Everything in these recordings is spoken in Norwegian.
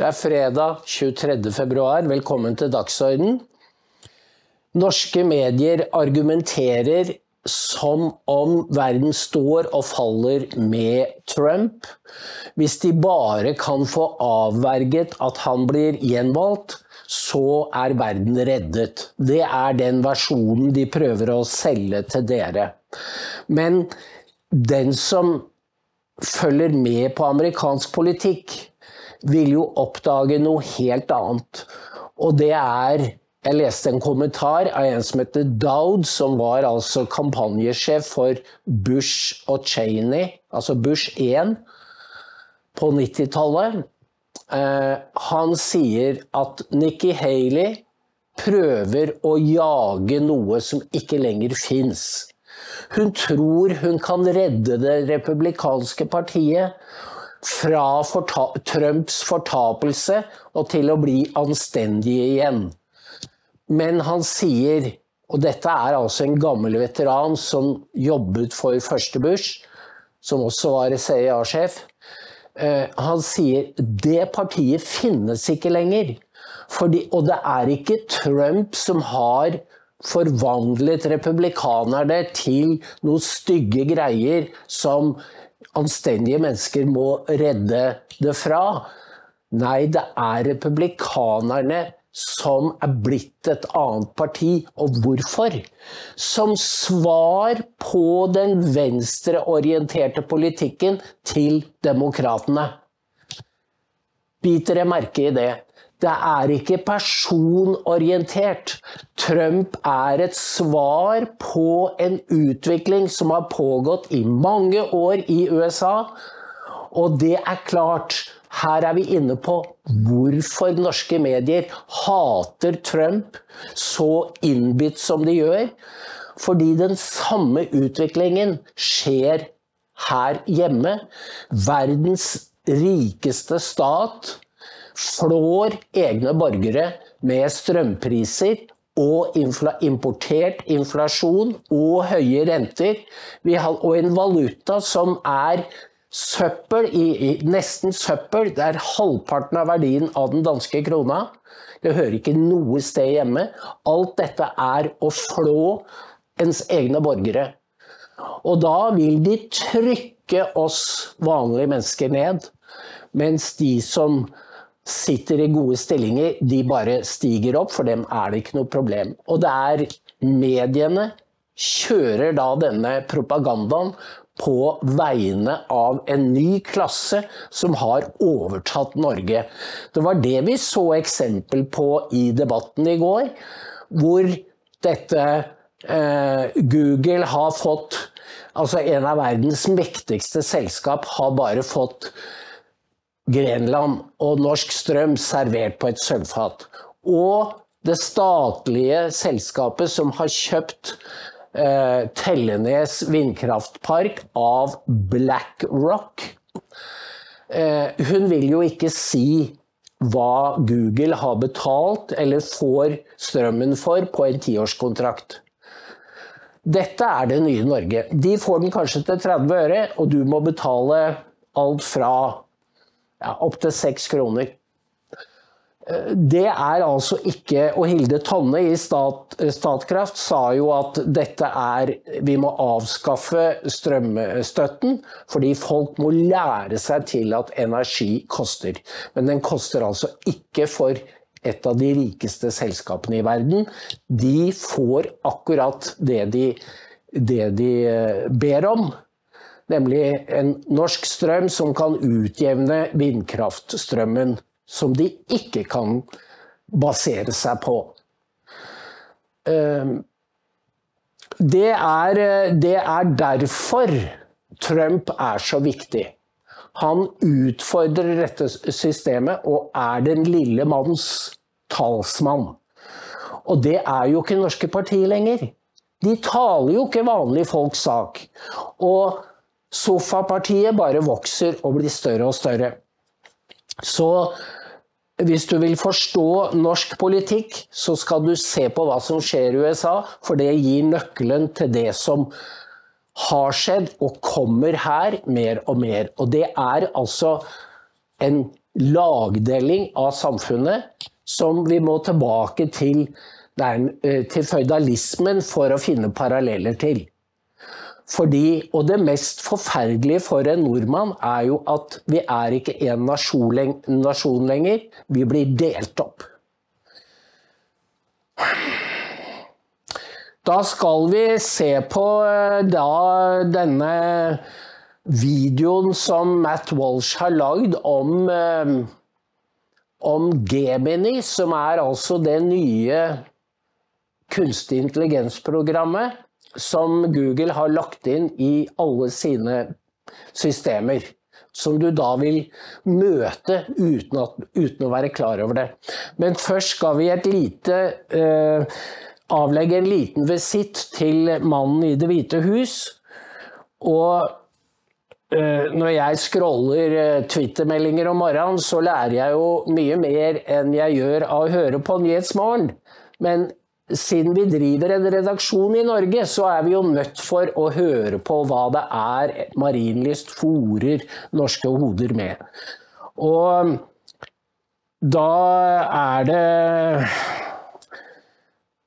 Det er fredag 23. februar. Velkommen til Dagsorden. Norske medier argumenterer som om verden står og faller med Trump. Hvis de bare kan få avverget at han blir gjenvalgt, så er verden reddet. Det er den versjonen de prøver å selge til dere. Men den som følger med på amerikansk politikk, vil jo oppdage noe helt annet. Og det er Jeg leste en kommentar av en som heter Dowd, som var altså kampanjesjef for Bush og Cheney, altså Bush 1, på 90-tallet. Eh, han sier at Nikki Haley prøver å jage noe som ikke lenger fins. Hun tror hun kan redde det republikanske partiet fra forta Trumps fortapelse og til å bli anstendige igjen. Men han sier, og dette er altså en gammel veteran som jobbet for første Bush, som også var CIA-sjef, eh, han sier det partiet finnes ikke lenger. Fordi, og det er ikke Trump som har forvandlet republikanerne til noen stygge greier som anstendige mennesker må redde det fra. Nei, det er republikanerne som er blitt et annet parti. Og hvorfor? Som svar på den venstreorienterte politikken til demokratene. Biter jeg merke i det? Det er ikke personorientert. Trump er et svar på en utvikling som har pågått i mange år i USA. Og det er klart, her er vi inne på hvorfor norske medier hater Trump så innbitt som de gjør. Fordi den samme utviklingen skjer her hjemme. Verdens rikeste stat flår egne borgere med strømpriser og importert inflasjon og høye renter. og en valuta som er søppel, i, i, nesten søppel. Det er halvparten av verdien av den danske krona. Det hører ikke noe sted hjemme. Alt dette er å flå ens egne borgere. Og da vil de trykke oss vanlige mennesker ned. Mens de som sitter i gode stillinger, de bare stiger opp. For dem er det ikke noe problem. Og det er mediene kjører da denne propagandaen på vegne av en ny klasse som har overtatt Norge. Det var det vi så eksempel på i debatten i går, hvor dette eh, Google har fått Altså en av verdens mektigste selskap har bare fått Grenland og norsk strøm servert på et sølvfat. Og det statlige selskapet som har kjøpt eh, Tellenes vindkraftpark av BlackRock. Eh, hun vil jo ikke si hva Google har betalt eller får strømmen for på en tiårskontrakt. Dette er det nye Norge. De får den kanskje til 30 øre, og du må betale alt fra ja, opptil seks kroner. Eh, det er altså ikke Og Hilde Tonne i Stat, Statkraft sa jo at dette er Vi må avskaffe strømstøtten fordi folk må lære seg til at energi koster. Men den koster altså ikke for et av de rikeste selskapene i verden. De får akkurat det de, det de eh, ber om. Nemlig en norsk strøm som kan utjevne vindkraftstrømmen, som de ikke kan basere seg på. Ehm, det er, det er derfor Trump er så viktig. Han utfordrer dette systemet og er den lille manns talsmann. Og det er jo ikke norske partier lenger. De taler jo ikke vanlige folks sak. Og Sofapartiet bare vokser og blir større og større. Så hvis du vil forstå norsk politikk, så skal du se på hva som skjer i USA, for det gir nøkkelen til det som har skjedd og kommer her mer og mer. Og det er altså en lagdeling av samfunnet som vi må tilbake til, eh, til føydalismen for å finne paralleller til. Fordi, og det mest forferdelige for en nordmann er jo at vi er ikke én nasjon, lenger. Vi blir delt opp. Da skal vi se på eh, da denne videoen som Matt Walsh har lagd om, eh, om Gemini, som er altså det nye kunstig intelligens-programmet som Google har lagt inn i alle sine systemer. Som du da vil møte uten, at, uten å være klar over det. Men først skal vi et lite eh, avlegge en liten visitt til mannen i Det hvite hus. Og eh, når jeg scroller eh, Twitter-meldinger om morgenen, så lærer jeg jo mye mer enn jeg gjør av å høre på Nyhetsmorgen. Men siden vi driver en redaksjon i Norge, så er vi jo nødt for å høre på hva det er Marienlyst fòrer norske hoder med. Og da er det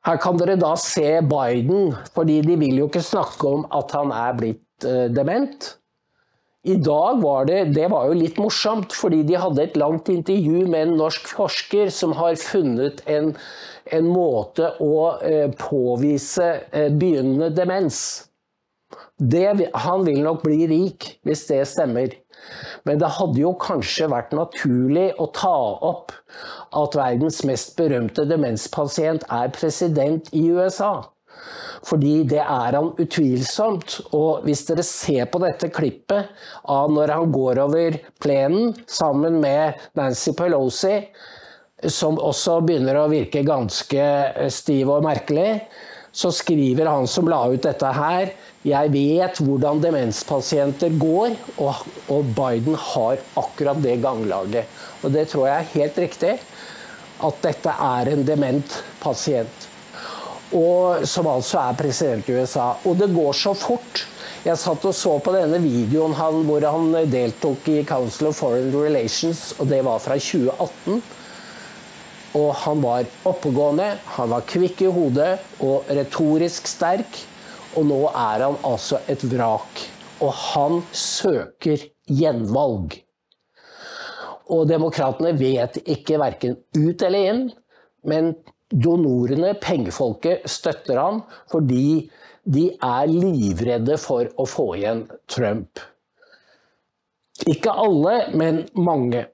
Her kan dere da se Biden, fordi de vil jo ikke snakke om at han er blitt uh, dement. I dag var det Det var jo litt morsomt, fordi de hadde et langt intervju med en norsk forsker som har funnet en en måte å eh, påvise eh, begynnende demens. Det, han vil nok bli rik, hvis det stemmer. Men det hadde jo kanskje vært naturlig å ta opp at verdens mest berømte demenspasient er president i USA. Fordi det er han utvilsomt. Og hvis dere ser på dette klippet av når han går over plenen sammen med Nancy Pelosi, som også begynner å virke ganske eh, stiv og merkelig, så skriver han som la ut dette her Jeg vet hvordan demenspasienter går, og, Biden har akkurat det ganglaget. Og det tror jeg er helt riktig. At dette er en dement pasient. Og, som altså er president i USA. Og det går så fort. Jeg satt og så på denne videoen han, hvor han deltok i Council of Foreign Relations, og det var fra 2018. Og han var oppegående, han var kvikk i hodet og retorisk sterk. Og nå er han altså et vrak. Og han søker gjenvalg. Og demokratene vet ikke verken ut eller inn, men donorene, pengefolket, støtter han fordi de er livredde for å få igjen Trump. Ikke alle, men mange.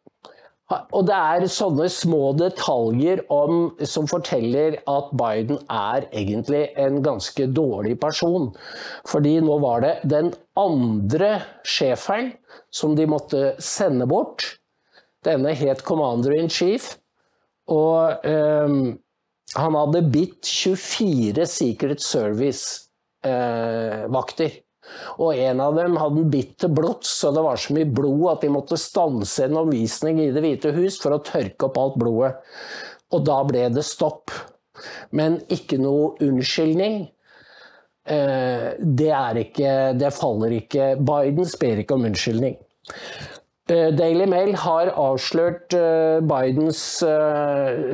Og det er sånne små detaljer om, som forteller at Biden er egentlig en ganske dårlig person. Fordi nå var det den andre sjeferen som de måtte sende bort. Denne het Commander in Chief. Og um, han hadde bitt 24 Secret Service-vakter. Eh, og en av dem hadde han bitt til blods, så det var så mye blod at de måtte stanse en omvisning i Det hvite hus for å tørke opp alt blodet. Og da ble det stopp. Men ikke noe unnskyldning. Eh, det, ikke, det faller ikke Biden ber ikke om unnskyldning. Eh, Daily Mail har avslørt eh, Bidens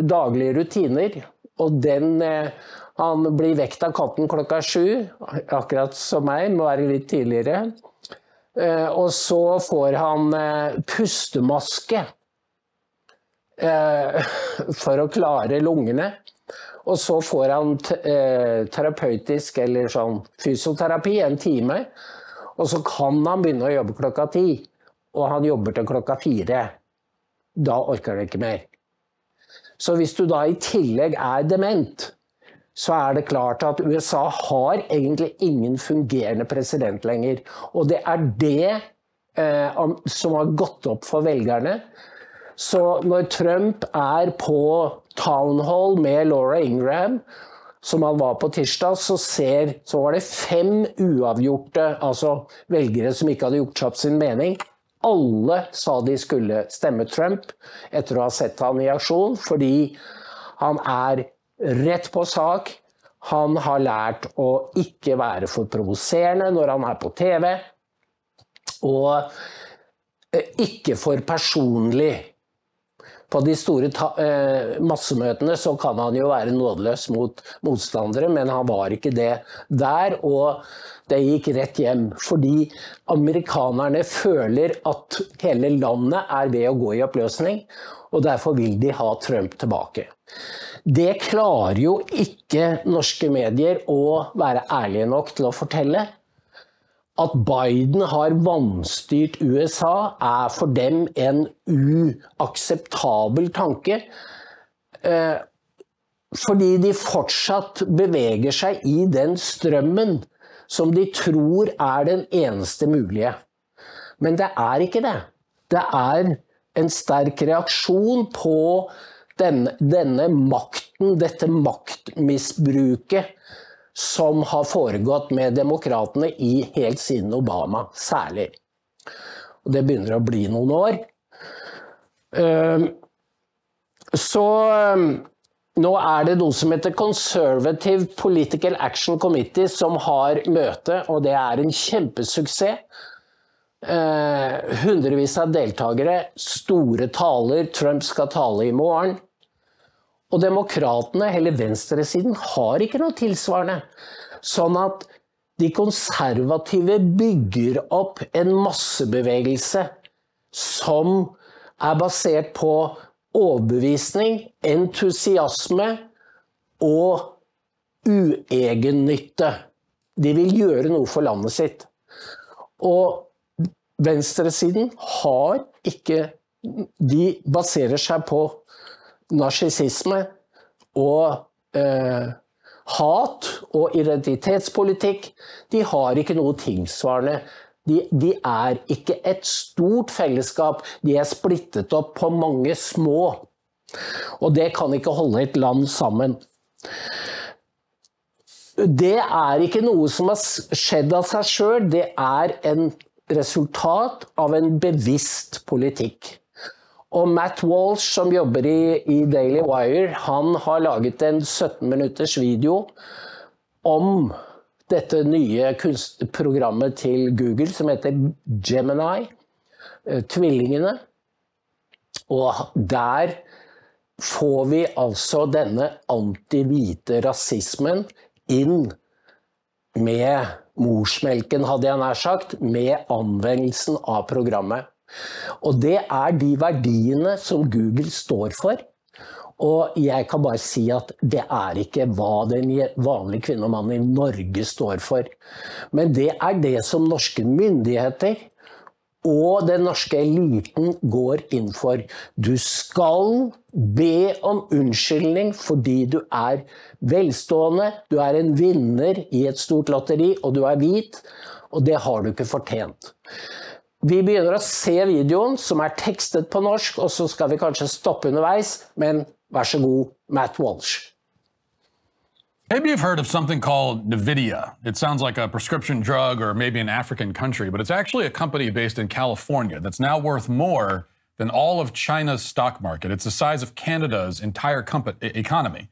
daglige rutiner, og den han blir vekt av katten klokka sju, akkurat som meg, må være litt tidligere. Eh, og så får han eh, pustemaske eh, for å klare lungene. Og så får han terapeutisk eller sånn fysioterapi en time. Og så kan han begynne å jobbe klokka ti. Og han jobber til klokka fire. Da orker han ikke mer. Så hvis du da i tillegg er dement, så er det klart at USA har egentlig ingen fungerende president lenger. Og det er det eh, som har gått opp for velgerne. Så når Trump er på town hall med Laura Ingraham, som han var på tirsdag, så, ser, så var det fem uavgjorte altså velgere som ikke hadde gjort seg opp sin mening. Alle sa de skulle stemme Trump etter å ha sett han i aksjon, fordi han er rett på sak. Han har lært å ikke være for provoserende når han er på TV. Og eh, ikke for personlig. På de store eh, massemøtene så kan han jo være nådeløs mot motstandere, men han var ikke det der. Og det gikk rett hjem. Fordi amerikanerne føler at hele landet er ved å gå i oppløsning, og derfor vil de ha Trump tilbake. Det klarer jo ikke norske medier å være ærlige nok til å fortelle. At Biden har vanstyrt USA, er for dem en uakseptabel tanke. Eh, fordi de fortsatt beveger seg i den strømmen som de tror er den eneste mulige. Men det er ikke det. Det er en sterk reaksjon på denne, denne makten, dette maktmisbruket som har foregått med demokratene i helt siden Obama, særlig. Og det begynner å bli noen år. Ehm, så ehm, nå er det noe som heter Conservative Political Action Committee som har møte, og det er en kjempesuksess. Ehm, hundrevis av deltakere, store taler. Trump skal tale i morgen. Og demokratene, eller venstresiden, har ikke noe tilsvarende. Sånn at de konservative bygger opp en massebevegelse som er basert på overbevisning, entusiasme og uegennytte. De vil gjøre noe for landet sitt. Og venstresiden har ikke De baserer seg på narsissisme og eh, hat og identitetspolitikk, de har ikke noe tilsvarende. De, de, er ikke et stort fellesskap, de er splittet opp på mange små. Og det kan ikke holde et land sammen. Det er ikke noe som har skjedd av seg sjøl, det er en resultat av en bevisst politikk. Og Matt Walsh, som jobber i, i, Daily Wire, han har laget en 17 minutters video om dette nye kunstprogrammet til Google som heter Gemini. Eh, tvillingene. Og der får vi altså denne anti-hvite rasismen inn med morsmelken, hadde jeg nær sagt, med anvendelsen av programmet. Og det er de verdiene som Google står for. Og jeg kan bare si at det er ikke hva den vanlige kvinne og mann i Norge står for. Men det er det som norske myndigheter og den norske eliten går inn for. Du skal be om unnskyldning fordi du er velstående, du er en vinner i et stort lotteri, og du er hvit. Og det har du ikke fortjent. Vi begynner å se videoen, som er tekstet på norsk, og så skal vi kanskje stoppe underveis, men vær så god, Matt Walsh. Maybe you've heard of something called NVIDIA. It sounds like a prescription drug or maybe an African country, but it's actually a company based in California that's now worth more than all of China's stock market. It's the size of Canada's entire economy.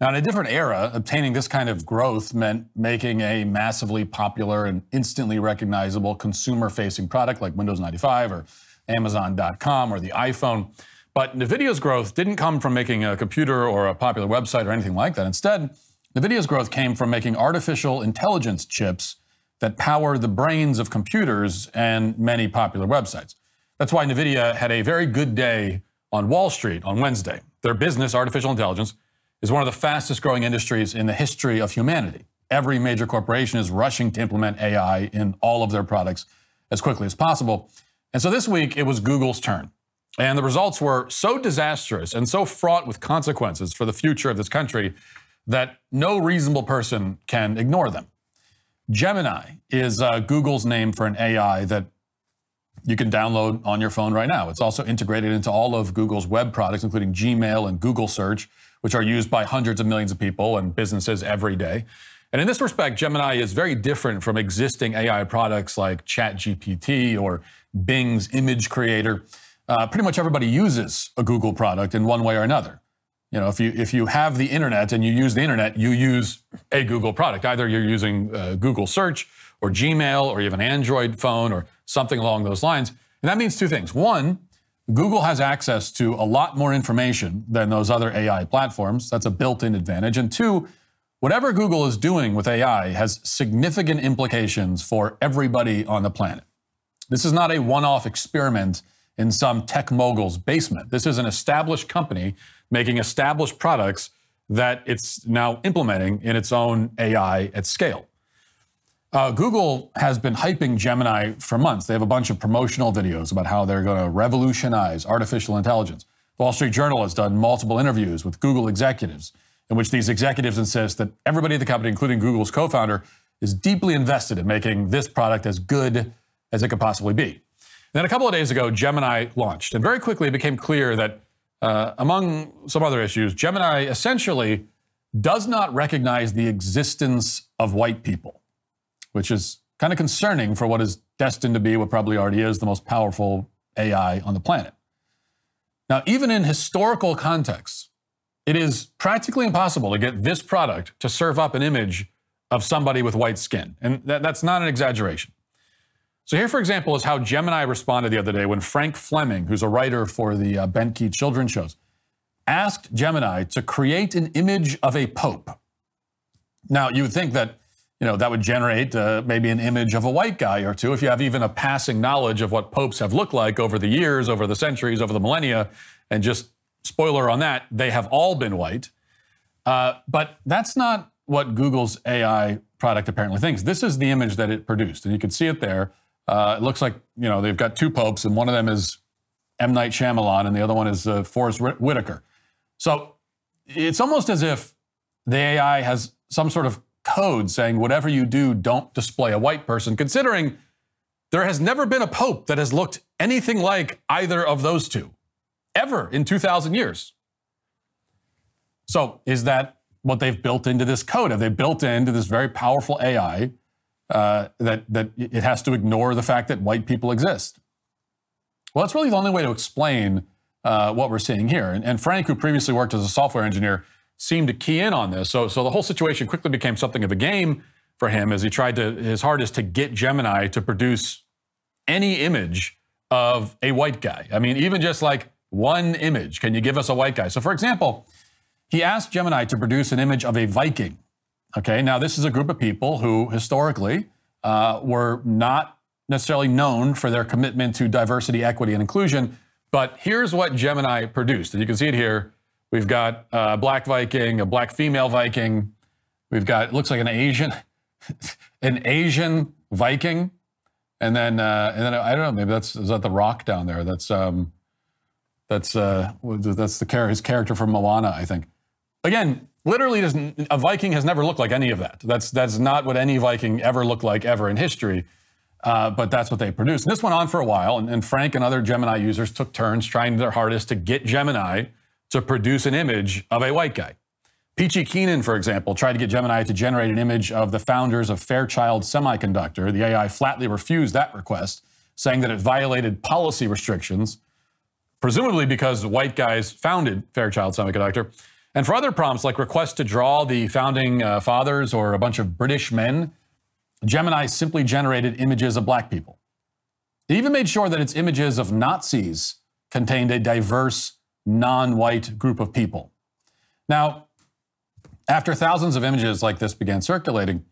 Now, in a different era, obtaining this kind of growth meant making a massively popular and instantly recognizable consumer facing product like Windows 95 or Amazon.com or the iPhone. But NVIDIA's growth didn't come from making a computer or a popular website or anything like that. Instead, NVIDIA's growth came from making artificial intelligence chips that power the brains of computers and many popular websites. That's why NVIDIA had a very good day on Wall Street on Wednesday. Their business, artificial intelligence, is one of the fastest growing industries in the history of humanity. Every major corporation is rushing to implement AI in all of their products as quickly as possible. And so this week, it was Google's turn. And the results were so disastrous and so fraught with consequences for the future of this country that no reasonable person can ignore them. Gemini is uh, Google's name for an AI that you can download on your phone right now. It's also integrated into all of Google's web products, including Gmail and Google Search which are used by hundreds of millions of people and businesses every day. And in this respect, Gemini is very different from existing AI products like ChatGPT or Bing's image creator. Uh, pretty much everybody uses a Google product in one way or another. You know, if you if you have the internet and you use the internet, you use a Google product. Either you're using uh, Google Search or Gmail or you have an Android phone or something along those lines. And that means two things. One, Google has access to a lot more information than those other AI platforms. That's a built in advantage. And two, whatever Google is doing with AI has significant implications for everybody on the planet. This is not a one off experiment in some tech mogul's basement. This is an established company making established products that it's now implementing in its own AI at scale. Uh, Google has been hyping Gemini for months. They have a bunch of promotional videos about how they're going to revolutionize artificial intelligence. The Wall Street Journal has done multiple interviews with Google executives in which these executives insist that everybody at the company, including Google's co founder, is deeply invested in making this product as good as it could possibly be. And then a couple of days ago, Gemini launched, and very quickly it became clear that, uh, among some other issues, Gemini essentially does not recognize the existence of white people which is kind of concerning for what is destined to be what probably already is the most powerful AI on the planet. Now, even in historical contexts, it is practically impossible to get this product to serve up an image of somebody with white skin. And that, that's not an exaggeration. So, here, for example, is how Gemini responded the other day when Frank Fleming, who's a writer for the uh, Key children's shows, asked Gemini to create an image of a pope. Now, you would think that you know, that would generate uh, maybe an image of a white guy or two if you have even a passing knowledge of what popes have looked like over the years, over the centuries, over the millennia. And just spoiler on that, they have all been white. Uh, but that's not what Google's AI product apparently thinks. This is the image that it produced, and you can see it there. Uh, it looks like you know they've got two popes, and one of them is M Night Shyamalan, and the other one is uh, Forest Whitaker. So it's almost as if the AI has some sort of code saying whatever you do, don't display a white person, considering there has never been a pope that has looked anything like either of those two, ever in 2,000 years. So, is that what they've built into this code? Have they built into this very powerful AI uh, that, that it has to ignore the fact that white people exist? Well, that's really the only way to explain uh, what we're seeing here. And, and Frank, who previously worked as a software engineer, seemed to key in on this. So, so the whole situation quickly became something of a game for him as he tried to his hardest to get Gemini to produce any image of a white guy. I mean, even just like one image. Can you give us a white guy? So, for example, he asked Gemini to produce an image of a Viking. Okay, now this is a group of people who historically uh, were not necessarily known for their commitment to diversity, equity, and inclusion. But here's what Gemini produced. And you can see it here. We've got a black Viking, a black female Viking. We've got, looks like an Asian, an Asian Viking. And then, uh, and then I don't know, maybe that's, is that the rock down there? That's, um, that's, uh, that's the his character from Moana, I think. Again, literally doesn't, a Viking has never looked like any of that. That's, that's not what any Viking ever looked like ever in history. Uh, but that's what they produced. And this went on for a while, and, and Frank and other Gemini users took turns trying their hardest to get Gemini to produce an image of a white guy. Peachy Keenan, for example, tried to get Gemini to generate an image of the founders of Fairchild Semiconductor. The AI flatly refused that request, saying that it violated policy restrictions, presumably because white guys founded Fairchild Semiconductor. And for other prompts, like requests to draw the founding uh, fathers or a bunch of British men, Gemini simply generated images of black people. It even made sure that its images of Nazis contained a diverse non white group of people. Now, after thousands of images like this began circulating,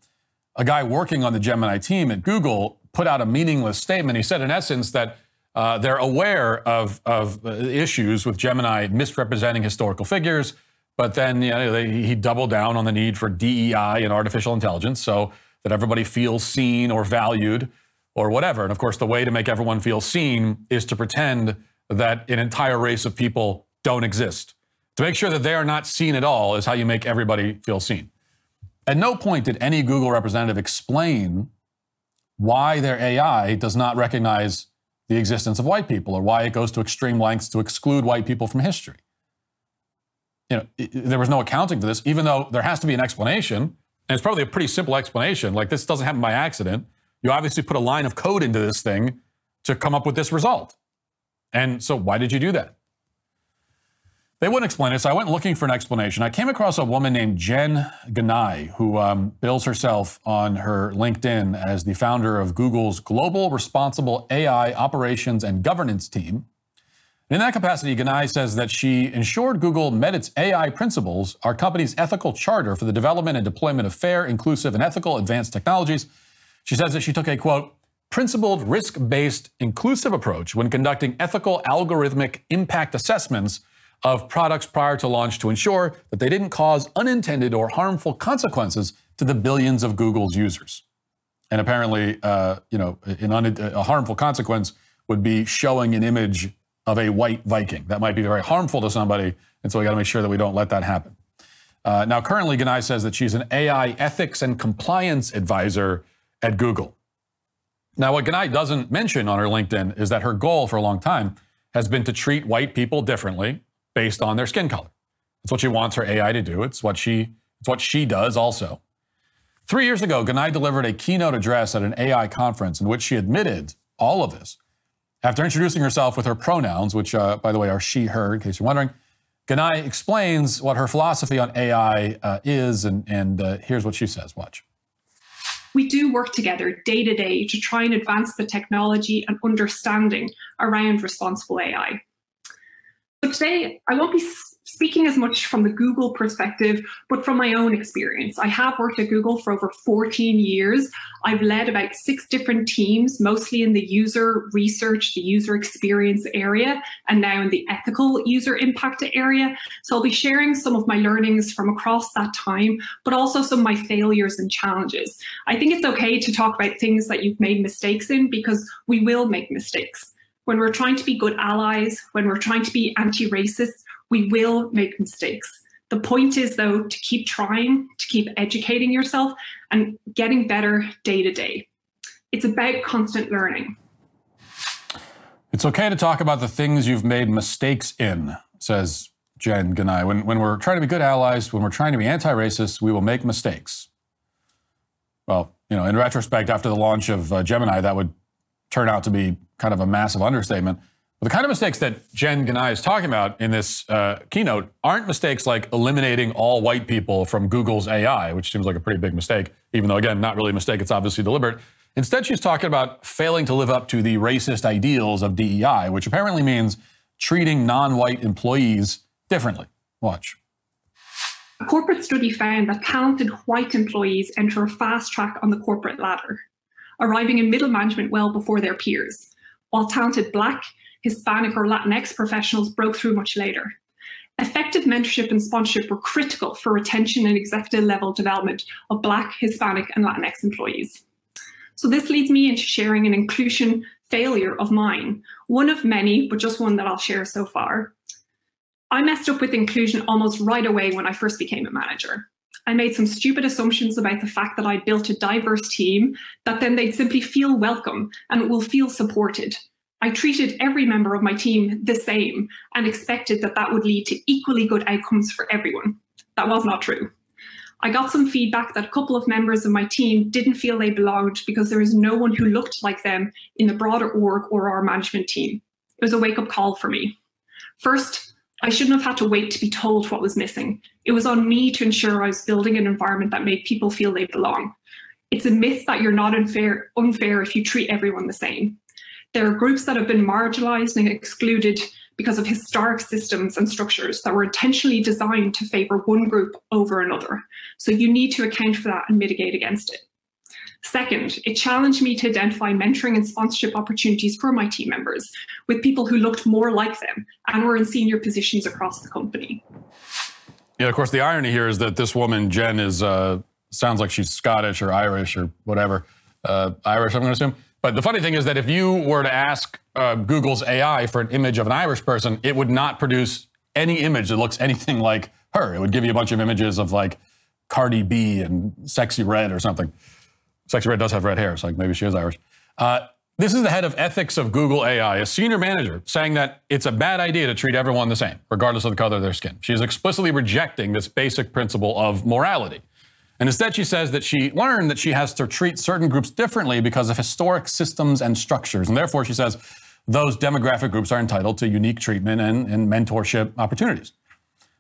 a guy working on the Gemini team at Google put out a meaningless statement. He said, in essence, that uh, they're aware of, of issues with Gemini misrepresenting historical figures, but then you know, they, he doubled down on the need for DEI and artificial intelligence so that everybody feels seen or valued or whatever. And of course, the way to make everyone feel seen is to pretend that an entire race of people don't exist. To make sure that they are not seen at all is how you make everybody feel seen. At no point did any Google representative explain why their AI does not recognize the existence of white people or why it goes to extreme lengths to exclude white people from history. You know, it, there was no accounting for this, even though there has to be an explanation. And it's probably a pretty simple explanation. Like this doesn't happen by accident. You obviously put a line of code into this thing to come up with this result. And so, why did you do that? They wouldn't explain it, so I went looking for an explanation. I came across a woman named Jen Ganai, who um, bills herself on her LinkedIn as the founder of Google's Global Responsible AI Operations and Governance Team. In that capacity, Ganai says that she ensured Google met its AI principles, our company's ethical charter for the development and deployment of fair, inclusive, and ethical advanced technologies. She says that she took a quote, principled, risk based, inclusive approach when conducting ethical algorithmic impact assessments of products prior to launch to ensure that they didn't cause unintended or harmful consequences to the billions of Google's users. And apparently, uh, you know, a harmful consequence would be showing an image of a white Viking. That might be very harmful to somebody, and so we got to make sure that we don't let that happen. Uh, now, currently, Ganaye says that she's an AI ethics and compliance advisor at Google. Now, what Ganaye doesn't mention on her LinkedIn is that her goal for a long time has been to treat white people differently based on their skin color. It's what she wants her AI to do. It's what she it's what she does also. Three years ago, Ganaye delivered a keynote address at an AI conference in which she admitted all of this. After introducing herself with her pronouns, which, uh, by the way, are she, her, in case you're wondering, Ganaye explains what her philosophy on AI uh, is, and, and uh, here's what she says. Watch. We do work together day to day to try and advance the technology and understanding around responsible AI. So today, I won't be speaking as much from the Google perspective, but from my own experience. I have worked at Google for over 14 years. I've led about six different teams, mostly in the user research, the user experience area, and now in the ethical user impact area. So I'll be sharing some of my learnings from across that time, but also some of my failures and challenges. I think it's okay to talk about things that you've made mistakes in because we will make mistakes when we're trying to be good allies, when we're trying to be anti racist, we will make mistakes. The point is, though, to keep trying, to keep educating yourself and getting better day to day. It's about constant learning. It's okay to talk about the things you've made mistakes in, says Jen Ganaye. When, when we're trying to be good allies, when we're trying to be anti racist, we will make mistakes. Well, you know, in retrospect, after the launch of uh, Gemini, that would turn out to be kind of a massive understatement. The kind of mistakes that Jen Ganaye is talking about in this uh, keynote aren't mistakes like eliminating all white people from Google's AI, which seems like a pretty big mistake, even though, again, not really a mistake, it's obviously deliberate. Instead, she's talking about failing to live up to the racist ideals of DEI, which apparently means treating non white employees differently. Watch. A corporate study found that talented white employees enter a fast track on the corporate ladder, arriving in middle management well before their peers, while talented Black, Hispanic or Latinx professionals broke through much later. Effective mentorship and sponsorship were critical for retention and executive level development of Black, Hispanic, and Latinx employees. So this leads me into sharing an inclusion failure of mine, one of many, but just one that I'll share so far. I messed up with inclusion almost right away when I first became a manager. I made some stupid assumptions about the fact that I built a diverse team, that then they'd simply feel welcome and will feel supported. I treated every member of my team the same and expected that that would lead to equally good outcomes for everyone. That was not true. I got some feedback that a couple of members of my team didn't feel they belonged because there was no one who looked like them in the broader org or our management team. It was a wake up call for me. First, I shouldn't have had to wait to be told what was missing. It was on me to ensure I was building an environment that made people feel they belong. It's a myth that you're not unfair, unfair if you treat everyone the same. There are groups that have been marginalized and excluded because of historic systems and structures that were intentionally designed to favor one group over another. So you need to account for that and mitigate against it. Second, it challenged me to identify mentoring and sponsorship opportunities for my team members with people who looked more like them and were in senior positions across the company. Yeah, of course, the irony here is that this woman, Jen, is uh, sounds like she's Scottish or Irish or whatever. Uh, Irish, I'm going to assume. But the funny thing is that if you were to ask uh, Google's AI for an image of an Irish person, it would not produce any image that looks anything like her. It would give you a bunch of images of like Cardi B and Sexy Red or something. Sexy Red does have red hair, so like maybe she is Irish. Uh, this is the head of ethics of Google AI, a senior manager, saying that it's a bad idea to treat everyone the same, regardless of the color of their skin. She is explicitly rejecting this basic principle of morality. And instead, she says that she learned that she has to treat certain groups differently because of historic systems and structures. And therefore, she says those demographic groups are entitled to unique treatment and, and mentorship opportunities.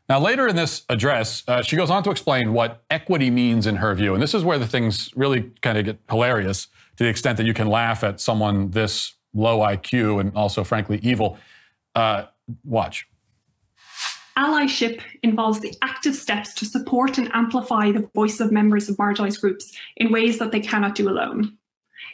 Now, later in this address, uh, she goes on to explain what equity means in her view. And this is where the things really kind of get hilarious to the extent that you can laugh at someone this low IQ and also, frankly, evil. Uh, Watch. Allyship involves the active steps to support and amplify the voice of members of marginalised groups in ways that they cannot do alone.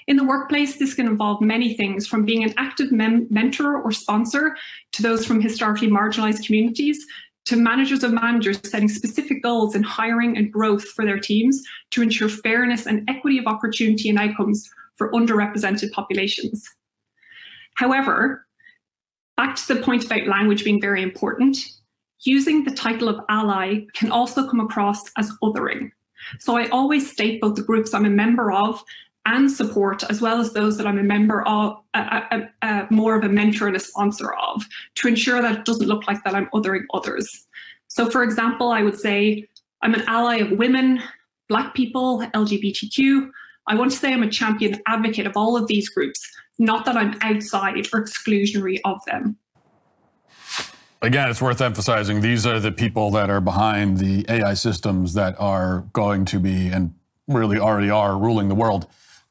In the workplace, this can involve many things from being an active mentor or sponsor to those from historically marginalised communities to managers of managers setting specific goals in hiring and growth for their teams to ensure fairness and equity of opportunity and outcomes for underrepresented populations. However, back to the point about language being very important, using the title of ally can also come across as othering. So I always state both the groups I'm a member of and support, as well as those that I'm a member of, more of a mentor and a sponsor of, to ensure that it doesn't look like that I'm othering others. So, for example, I would say I'm an ally of women, Black people, LGBTQ. I want to say I'm a champion advocate of all of these groups, not that I'm outside or exclusionary of them. Again, it's worth emphasizing these are the people that are behind the AI systems that are going to be and really already are ruling the world.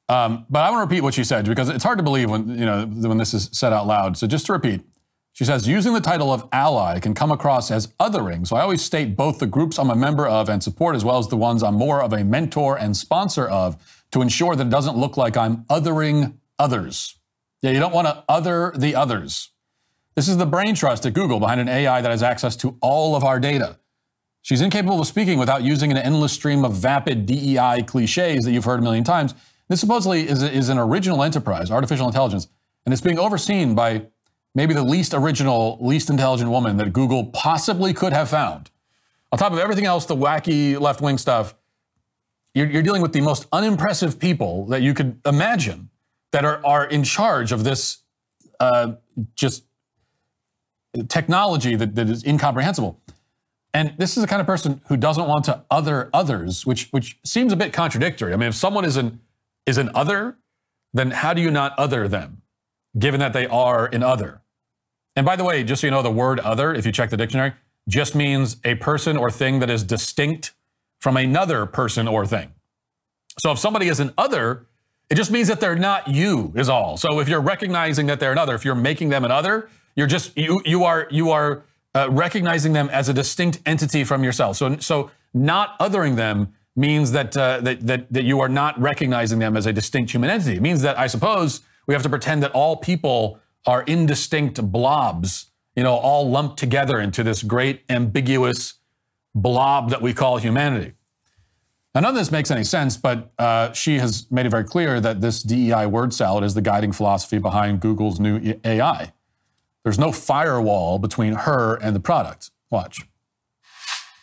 Um, but I want to repeat what she said because it's hard to believe when you know when this is said out loud. So just to repeat, she says using the title of ally can come across as othering. So I always state both the groups I'm a member of and support, as well as the ones I'm more of a mentor and sponsor of, to ensure that it doesn't look like I'm othering others. Yeah, you don't want to other the others. This is the brain trust at Google behind an AI that has access to all of our data. She's incapable of speaking without using an endless stream of vapid DEI cliches that you've heard a million times. This supposedly is, is an original enterprise, artificial intelligence, and it's being overseen by maybe the least original, least intelligent woman that Google possibly could have found. On top of everything else, the wacky left wing stuff, you're, you're, dealing with the most unimpressive people that you could imagine that are, are in charge of this uh, just technology that, that is incomprehensible. And this is the kind of person who doesn't want to other others, which which seems a bit contradictory. I mean, if someone is an is an other, then how do you not other them, given that they are an other? And by the way, just so you know, the word other, if you check the dictionary, just means a person or thing that is distinct from another person or thing. So if somebody is an other, it just means that they're not you, is all. So if you're recognizing that they're another, if you're making them an other, you're just you you are you are uh, recognizing them as a distinct entity from yourself. So so not othering them means that, uh, that that that you are not recognizing them as a distinct human entity. It means that I suppose we have to pretend that all people are indistinct blobs, you know, all lumped together into this great ambiguous blob that we call humanity. Now, none of this makes any sense, but uh, she has made it very clear that this DEI word salad is the guiding philosophy behind Google's new AI. There's no firewall between her and the product. Watch.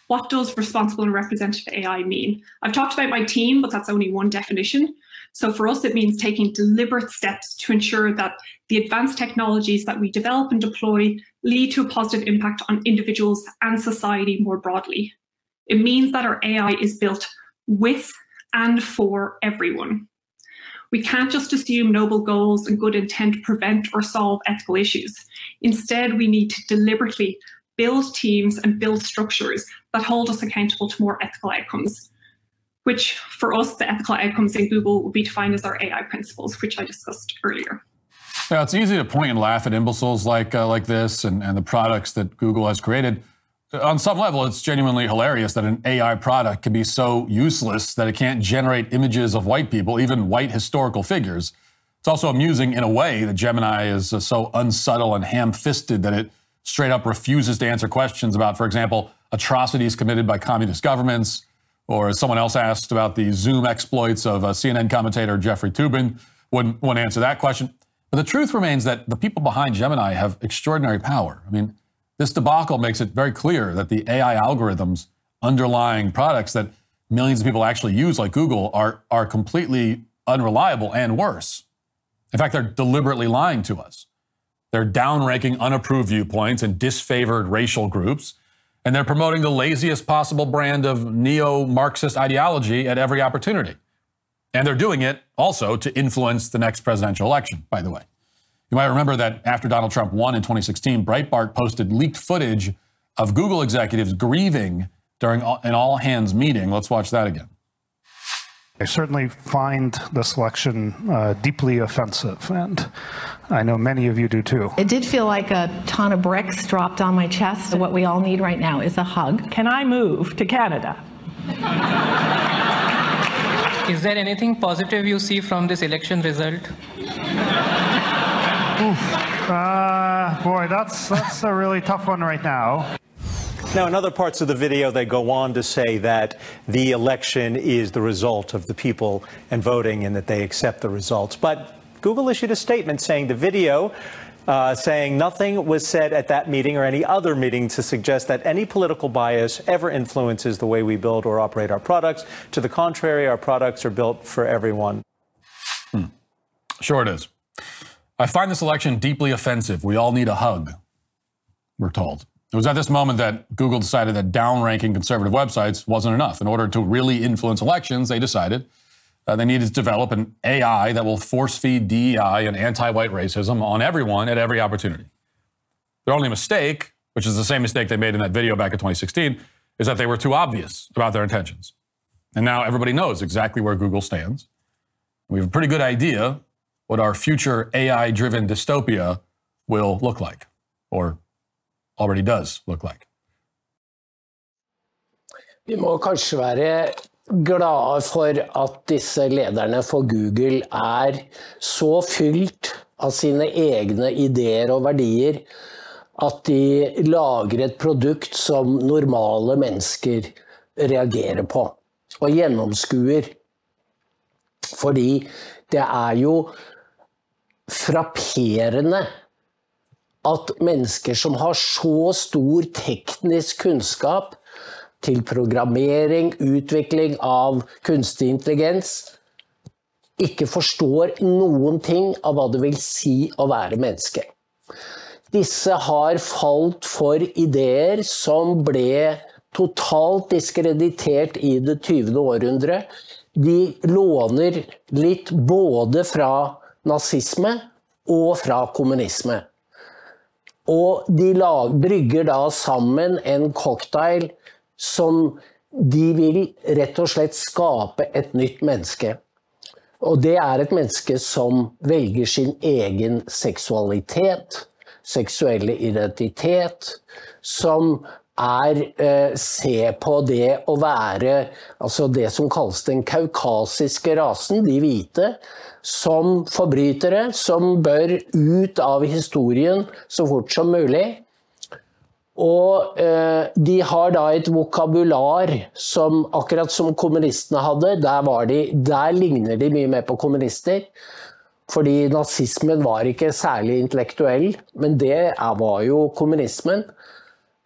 What does responsible and representative AI mean? I've talked about my team, but that's only one definition. So for us, it means taking deliberate steps to ensure that the advanced technologies that we develop and deploy lead to a positive impact on individuals and society more broadly. It means that our AI is built with and for everyone. We can't just assume noble goals and good intent prevent or solve ethical issues. Instead, we need to deliberately build teams and build structures that hold us accountable to more ethical outcomes, which for us, the ethical outcomes in Google will be defined as our AI principles, which I discussed earlier. Yeah, it's easy to point and laugh at imbeciles like uh, like this and, and the products that Google has created on some level, it's genuinely hilarious that an AI product can be so useless that it can't generate images of white people, even white historical figures. It's also amusing in a way that Gemini is uh, so unsubtle and ham fisted that it straight up refuses to answer questions about, for example, atrocities committed by communist governments, or as someone else asked about the Zoom exploits of uh, CNN commentator Jeffrey Toobin, wouldn't, wouldn't answer that question. But the truth remains that the people behind Gemini have extraordinary power. I mean, this debacle makes it very clear that the AI algorithms underlying products that millions of people actually use, like Google, are, are completely unreliable and worse. In fact, they're deliberately lying to us. They're downranking unapproved viewpoints and disfavored racial groups, and they're promoting the laziest possible brand of neo Marxist ideology at every opportunity. And they're doing it also to influence the next presidential election, by the way. You might remember that after Donald Trump won in 2016, Breitbart posted leaked footage of Google executives grieving during an all hands meeting. Let's watch that again. I certainly find the selection uh, deeply offensive, and I know many of you do too. It did feel like a ton of bricks dropped on my chest. What we all need right now is a hug. Can I move to Canada? Is there anything positive you see from this election result? Oof. Uh, boy, that's that's a really tough one right now. Now, in other parts of the video, they go on to say that the election is the result of the people and voting and that they accept the results. But Google issued a statement saying the video uh, saying nothing was said at that meeting or any other meeting to suggest that any political bias ever influences the way we build or operate our products. To the contrary, our products are built for everyone. Hmm. Sure, it is. I find this election deeply offensive. We all need a hug, we're told. It was at this moment that Google decided that downranking conservative websites wasn't enough. In order to really influence elections, they decided uh, they needed to develop an AI that will force feed DEI and anti white racism on everyone at every opportunity. Their only mistake, which is the same mistake they made in that video back in 2016, is that they were too obvious about their intentions. And now everybody knows exactly where Google stands. We have a pretty good idea what our future AI driven dystopia will look like, or already does look like. Vi må kanskje være glade for at disse lederne for Google er så fylt av sine egne ideer og verdier at de lager et produkt som normale mennesker reagerer på og gjennomskuer. Fordi det er jo frapperende at mennesker som har så stor teknisk kunnskap til programmering, utvikling av kunstig intelligens, ikke forstår noen ting av hva det vil si å være menneske. Disse har falt for ideer som ble totalt diskreditert i det 20. århundre. De låner litt både fra nazisme og fra kommunisme. Og de lag, brygger da sammen en cocktail som de vil rett og slett skape et nytt menneske. Og det er et menneske som velger sin egen seksualitet, seksuelle identitet, som er eh, Se på det å være altså det som kalles den kaukasiske rasen, de hvite, som forbrytere som bør ut av historien så fort som mulig. Og eh, de har da et vokabular som akkurat som kommunistene hadde. Der, de, der ligner de mye mer på kommunister. Fordi nazismen var ikke særlig intellektuell, men det var jo kommunismen.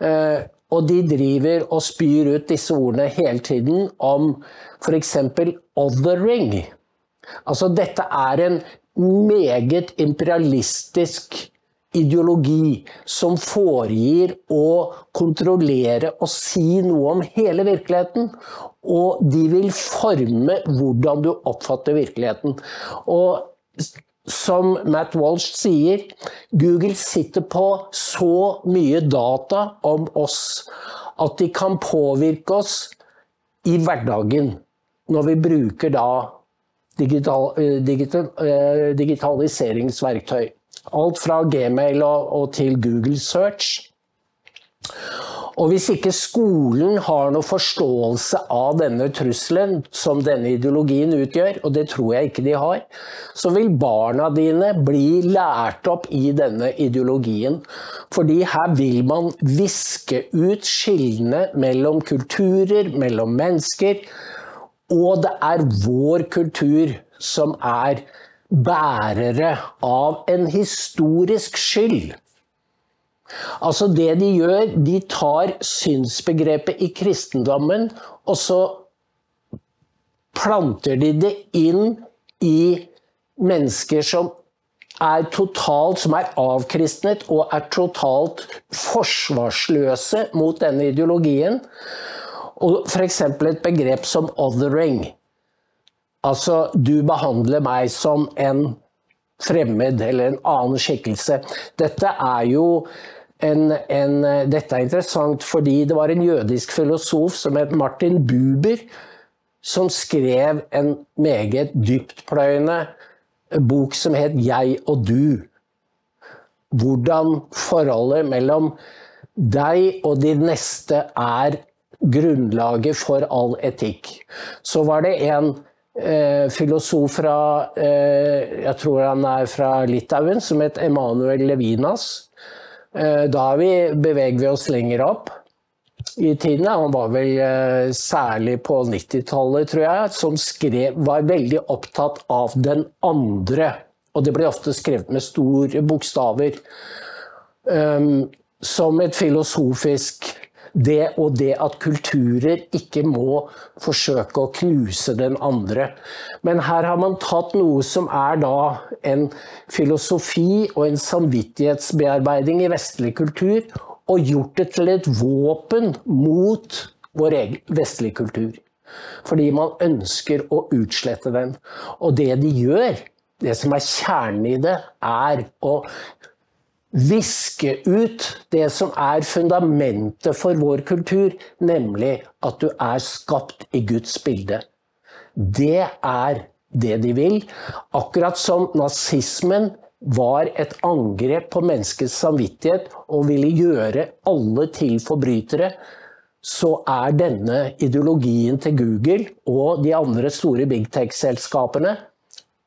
Eh, og de driver og spyr ut disse ordene hele tiden om f.eks. othering. Altså dette er en meget imperialistisk ideologi som foregir å kontrollere og si noe om hele virkeligheten. Og de vil forme hvordan du oppfatter virkeligheten. Og som Matt Walsh sier, Google sitter på så mye data om oss at de kan påvirke oss i hverdagen når vi bruker da digital, digital, digitaliseringsverktøy. Alt fra Gmail og, og til Google Search. Og hvis ikke skolen har noe forståelse av denne trusselen som denne ideologien utgjør, og det tror jeg ikke de har, så vil barna dine bli lært opp i denne ideologien. Fordi her vil man viske ut skillene mellom kulturer, mellom mennesker. Og det er vår kultur som er bærere av en historisk skyld. Altså det de gjør, de tar synsbegrepet i kristendommen, og så planter de det inn i mennesker som er totalt, som er avkristnet og er totalt forsvarsløse mot denne ideologien. Og f.eks. et begrep som 'othering'. Altså, du behandler meg som en fremmed eller en annen skikkelse. Dette er jo en, en, dette er interessant fordi det var en jødisk filosof som het Martin Buber, som skrev en meget dyptpløyende bok som het 'Jeg og du'. Hvordan forholdet mellom deg og de neste er grunnlaget for all etikk. Så var det en eh, filosof fra eh, Jeg tror han er fra Litauen, som het Emanuel Levinas. Eh, da vi, beveger vi oss lenger opp i tiden. Han var vel eh, særlig på 90-tallet, tror jeg, som skrev, var veldig opptatt av den andre. Og det ble ofte skrevet med store bokstaver. Um, som et filosofisk det og det at kulturer ikke må forsøke å knuse den andre. Men her har man tatt noe som er da en filosofi og en samvittighetsbearbeiding i vestlig kultur, og gjort det til et våpen mot vår egen vestlige kultur. Fordi man ønsker å utslette den. Og det de gjør, det som er kjernen i det, er å viske ut det som er fundamentet for vår kultur, nemlig at du er skapt i Guds bilde. Det er det de vil. Akkurat som nazismen var et angrep på menneskets samvittighet og ville gjøre alle til forbrytere, så er denne ideologien til Google og de andre store big tech-selskapene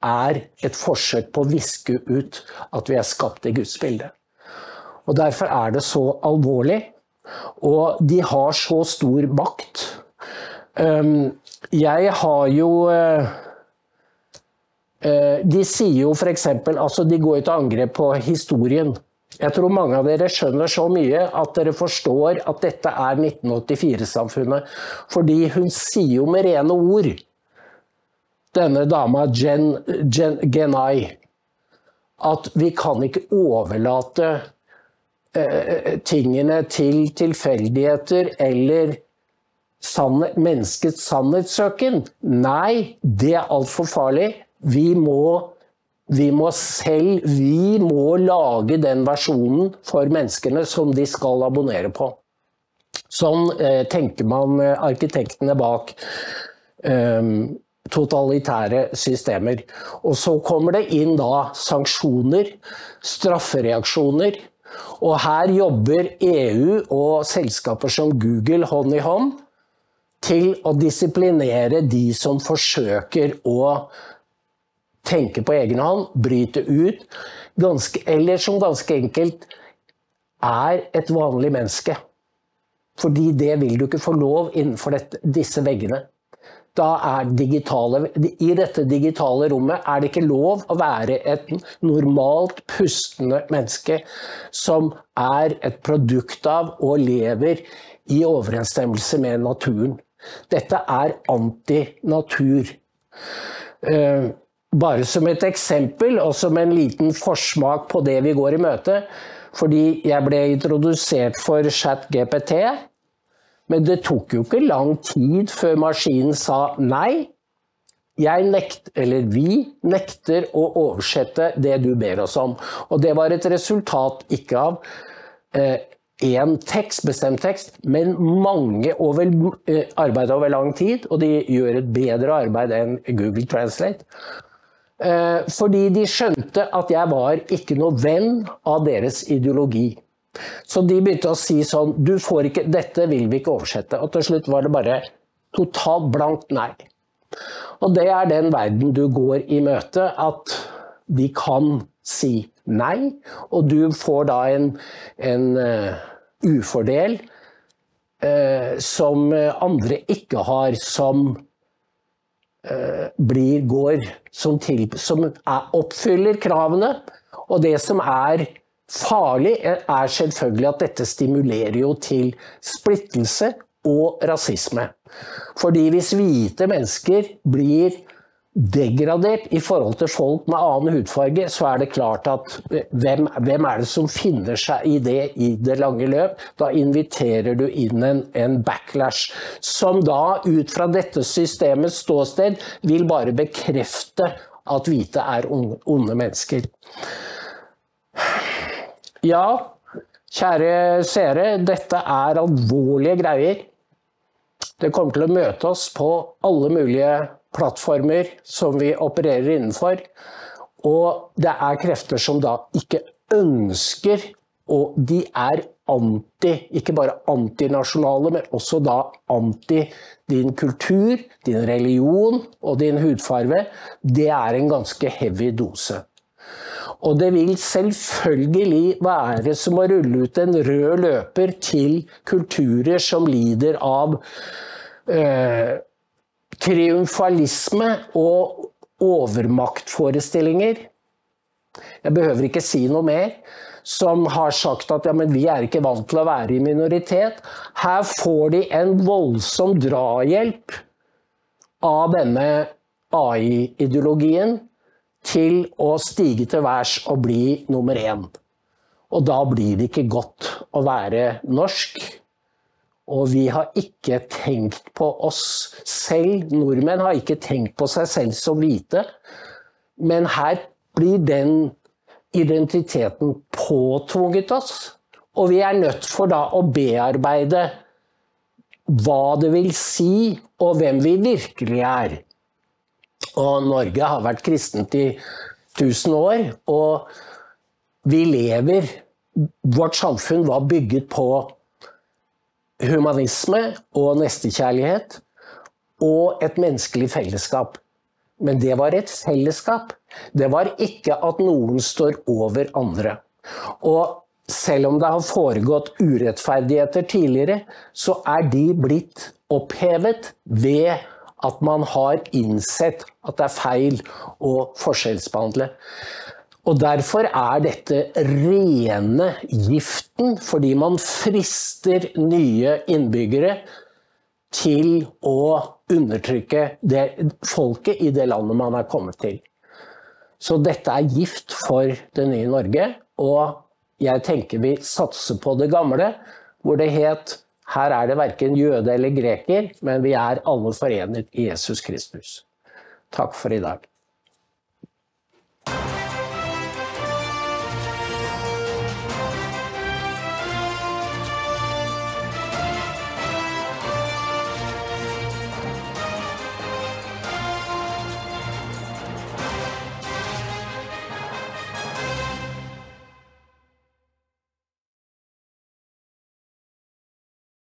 er et forsøk på å viske ut at vi er skapt i Guds bilde. Og Derfor er det så alvorlig. Og de har så stor makt. Jeg har jo uh, uh, De sier jo f.eks. Altså, de går til angrep på historien. Jeg tror mange av dere skjønner så mye at dere forstår at dette er 1984-samfunnet. Fordi hun sier jo med rene ord, denne dama Jen, Jen Genai, at vi kan ikke overlate eh, tingene til tilfeldigheter eller sannhet, menneskets sannhetssøken. Nei, det er altfor farlig. Vi må vi må selv vi må lage den versjonen for menneskene som de skal abonnere på. Sånn eh, tenker man eh, arkitektene bak eh, totalitære systemer. Og så kommer det inn da sanksjoner, straffereaksjoner. Og her jobber EU og selskaper som Google hånd i hånd til å disiplinere de som forsøker å tenke på egen hånd, bryte ut, ganske, eller som ganske enkelt er et vanlig menneske. Fordi det vil du ikke få lov innenfor dette, disse veggene. Da er digitale, I dette digitale rommet er det ikke lov å være et normalt pustende menneske som er et produkt av og lever i overensstemmelse med naturen. Dette er antinatur. Uh, bare som et eksempel, og som en liten forsmak på det vi går i møte. Fordi jeg ble introdusert for ChatGPT, men det tok jo ikke lang tid før maskinen sa nei. Jeg nekt, eller vi nekter å oversette det du ber oss om. Og det var et resultat ikke av eh, tekst, bestemt tekst, men mange over, eh, arbeid over lang tid. Og de gjør et bedre arbeid enn Google Translate. Eh, fordi de skjønte at jeg var ikke noe venn av deres ideologi. Så de begynte å si sånn Du får ikke Dette vil vi ikke oversette. Og til slutt var det bare totalt blankt nei. Og det er den verden du går i møte, at de kan si nei, og du får da en, en uh, ufordel uh, som andre ikke har, som uh, blir, går som, til, som er, oppfyller kravene. Og det som er farlig, er selvfølgelig at dette stimulerer jo til splittelse og rasisme. Fordi hvis hvite mennesker blir degradert i forhold til folk med annen hudfarge, så er det klart at eh, hvem, hvem, er det som finner seg i det i det lange løp? Da inviterer du inn en, en backlash, som da ut fra dette systemets ståsted vil bare bekrefte at hvite er onde, onde mennesker. Ja, kjære seere, dette er alvorlige greier. Det kommer til å møte oss på alle mulige plattformer som vi opererer innenfor. Og det er krefter som da ikke ønsker, og de er anti, ikke bare antinasjonale, men også da anti din kultur, din religion og din hudfarve. Det er en ganske heavy dose. Og det vil selvfølgelig være som å rulle ut en rød løper til kulturer som lider av eh, triumfalisme og overmaktforestillinger. Jeg behøver ikke si noe mer. Som har sagt at ja, vi er ikke vant til å være i minoritet. Her får de en voldsom drahjelp av denne AI-ideologien til å stige til værs og bli nummer én. Og da blir det ikke godt å være norsk. Og vi har ikke tenkt på oss selv. Nordmenn har ikke tenkt på seg selv som hvite. Men her blir den identiteten påtvunget oss. Og vi er nødt for da å bearbeide hva det vil si, og hvem vi virkelig er. Og Norge har vært kristent i 1000 år, og vi lever Vårt samfunn var bygget på humanisme og nestekjærlighet og et menneskelig fellesskap. Men det var et fellesskap. Det var ikke at noen står over andre. Og selv om det har foregått urettferdigheter tidligere, så er de blitt opphevet ved at man har innsett at det er feil å forskjellsbehandle. Og Derfor er dette rene giften, fordi man frister nye innbyggere til å undertrykke det, folket i det landet man er kommet til. Så dette er gift for det nye Norge. Og jeg tenker vi satser på det gamle, hvor det het her er det verken jøde eller greker, men vi er alle forenet i Jesus Kristus. Takk for i dag.